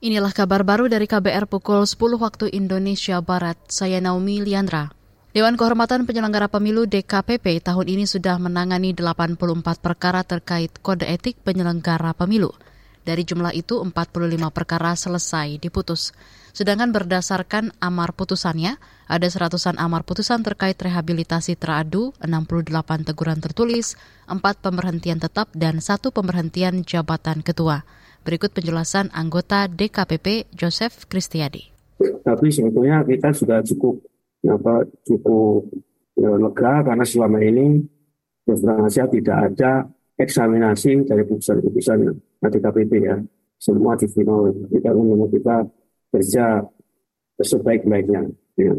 Inilah kabar baru dari KBR pukul 10 waktu Indonesia Barat. Saya Naomi Liandra. Dewan Kehormatan Penyelenggara Pemilu DKPP tahun ini sudah menangani 84 perkara terkait kode etik penyelenggara pemilu. Dari jumlah itu, 45 perkara selesai diputus. Sedangkan berdasarkan amar putusannya, ada seratusan amar putusan terkait rehabilitasi teradu, 68 teguran tertulis, 4 pemberhentian tetap, dan satu pemberhentian jabatan ketua. Berikut penjelasan anggota DKPP Joseph Kristiadi. Tapi sebetulnya kita sudah cukup apa cukup ya, lega karena selama ini Indonesia tidak ada eksaminasi dari putusan-putusan DKPP ya. Semua di final. Kita menunggu kita kerja sebaik-baiknya. Ya.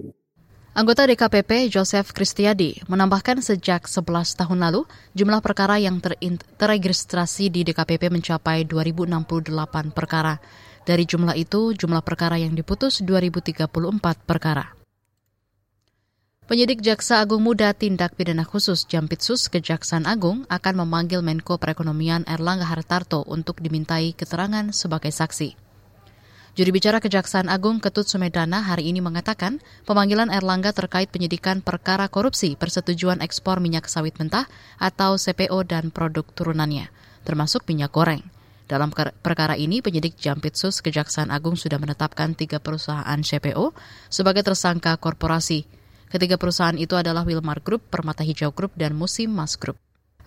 Anggota DKPP Joseph Kristiadi menambahkan sejak 11 tahun lalu, jumlah perkara yang terregistrasi di DKPP mencapai 2068 perkara. Dari jumlah itu, jumlah perkara yang diputus 2034 perkara. Penyidik Jaksa Agung Muda Tindak Pidana Khusus Jampitsus Kejaksaan Agung akan memanggil Menko Perekonomian Erlangga Hartarto untuk dimintai keterangan sebagai saksi. Juri bicara Kejaksaan Agung Ketut Sumedana hari ini mengatakan pemanggilan Erlangga terkait penyidikan perkara korupsi persetujuan ekspor minyak sawit mentah atau CPO dan produk turunannya, termasuk minyak goreng. Dalam perkara ini, penyidik Jampitsus Kejaksaan Agung sudah menetapkan tiga perusahaan CPO sebagai tersangka korporasi. Ketiga perusahaan itu adalah Wilmar Group, Permata Hijau Group, dan Musim Mas Group.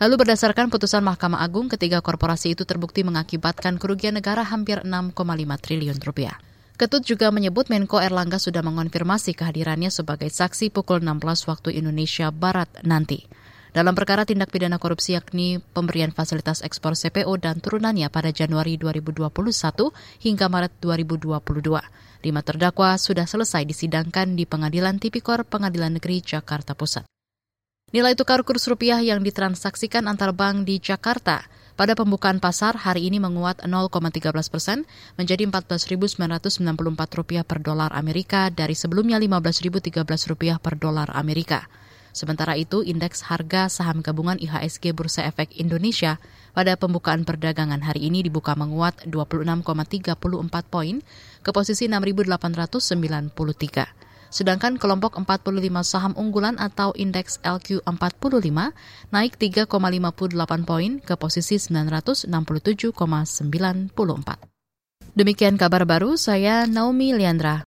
Lalu berdasarkan putusan Mahkamah Agung, ketiga korporasi itu terbukti mengakibatkan kerugian negara hampir 6,5 triliun rupiah. Ketut juga menyebut Menko Erlangga sudah mengonfirmasi kehadirannya sebagai saksi pukul 16 waktu Indonesia Barat nanti. Dalam perkara tindak pidana korupsi yakni pemberian fasilitas ekspor CPO dan turunannya pada Januari 2021 hingga Maret 2022. Lima terdakwa sudah selesai disidangkan di Pengadilan Tipikor Pengadilan Negeri Jakarta Pusat. Nilai tukar kurs rupiah yang ditransaksikan antar bank di Jakarta pada pembukaan pasar hari ini menguat 0,13 persen menjadi 14.994 rupiah per dolar Amerika dari sebelumnya 15.013 rupiah per dolar Amerika. Sementara itu, indeks harga saham gabungan IHSG Bursa Efek Indonesia pada pembukaan perdagangan hari ini dibuka menguat 26,34 poin ke posisi 6.893. Sedangkan kelompok 45 saham unggulan atau indeks LQ45 naik 3,58 poin ke posisi 967,94. Demikian kabar baru, saya Naomi Liandra.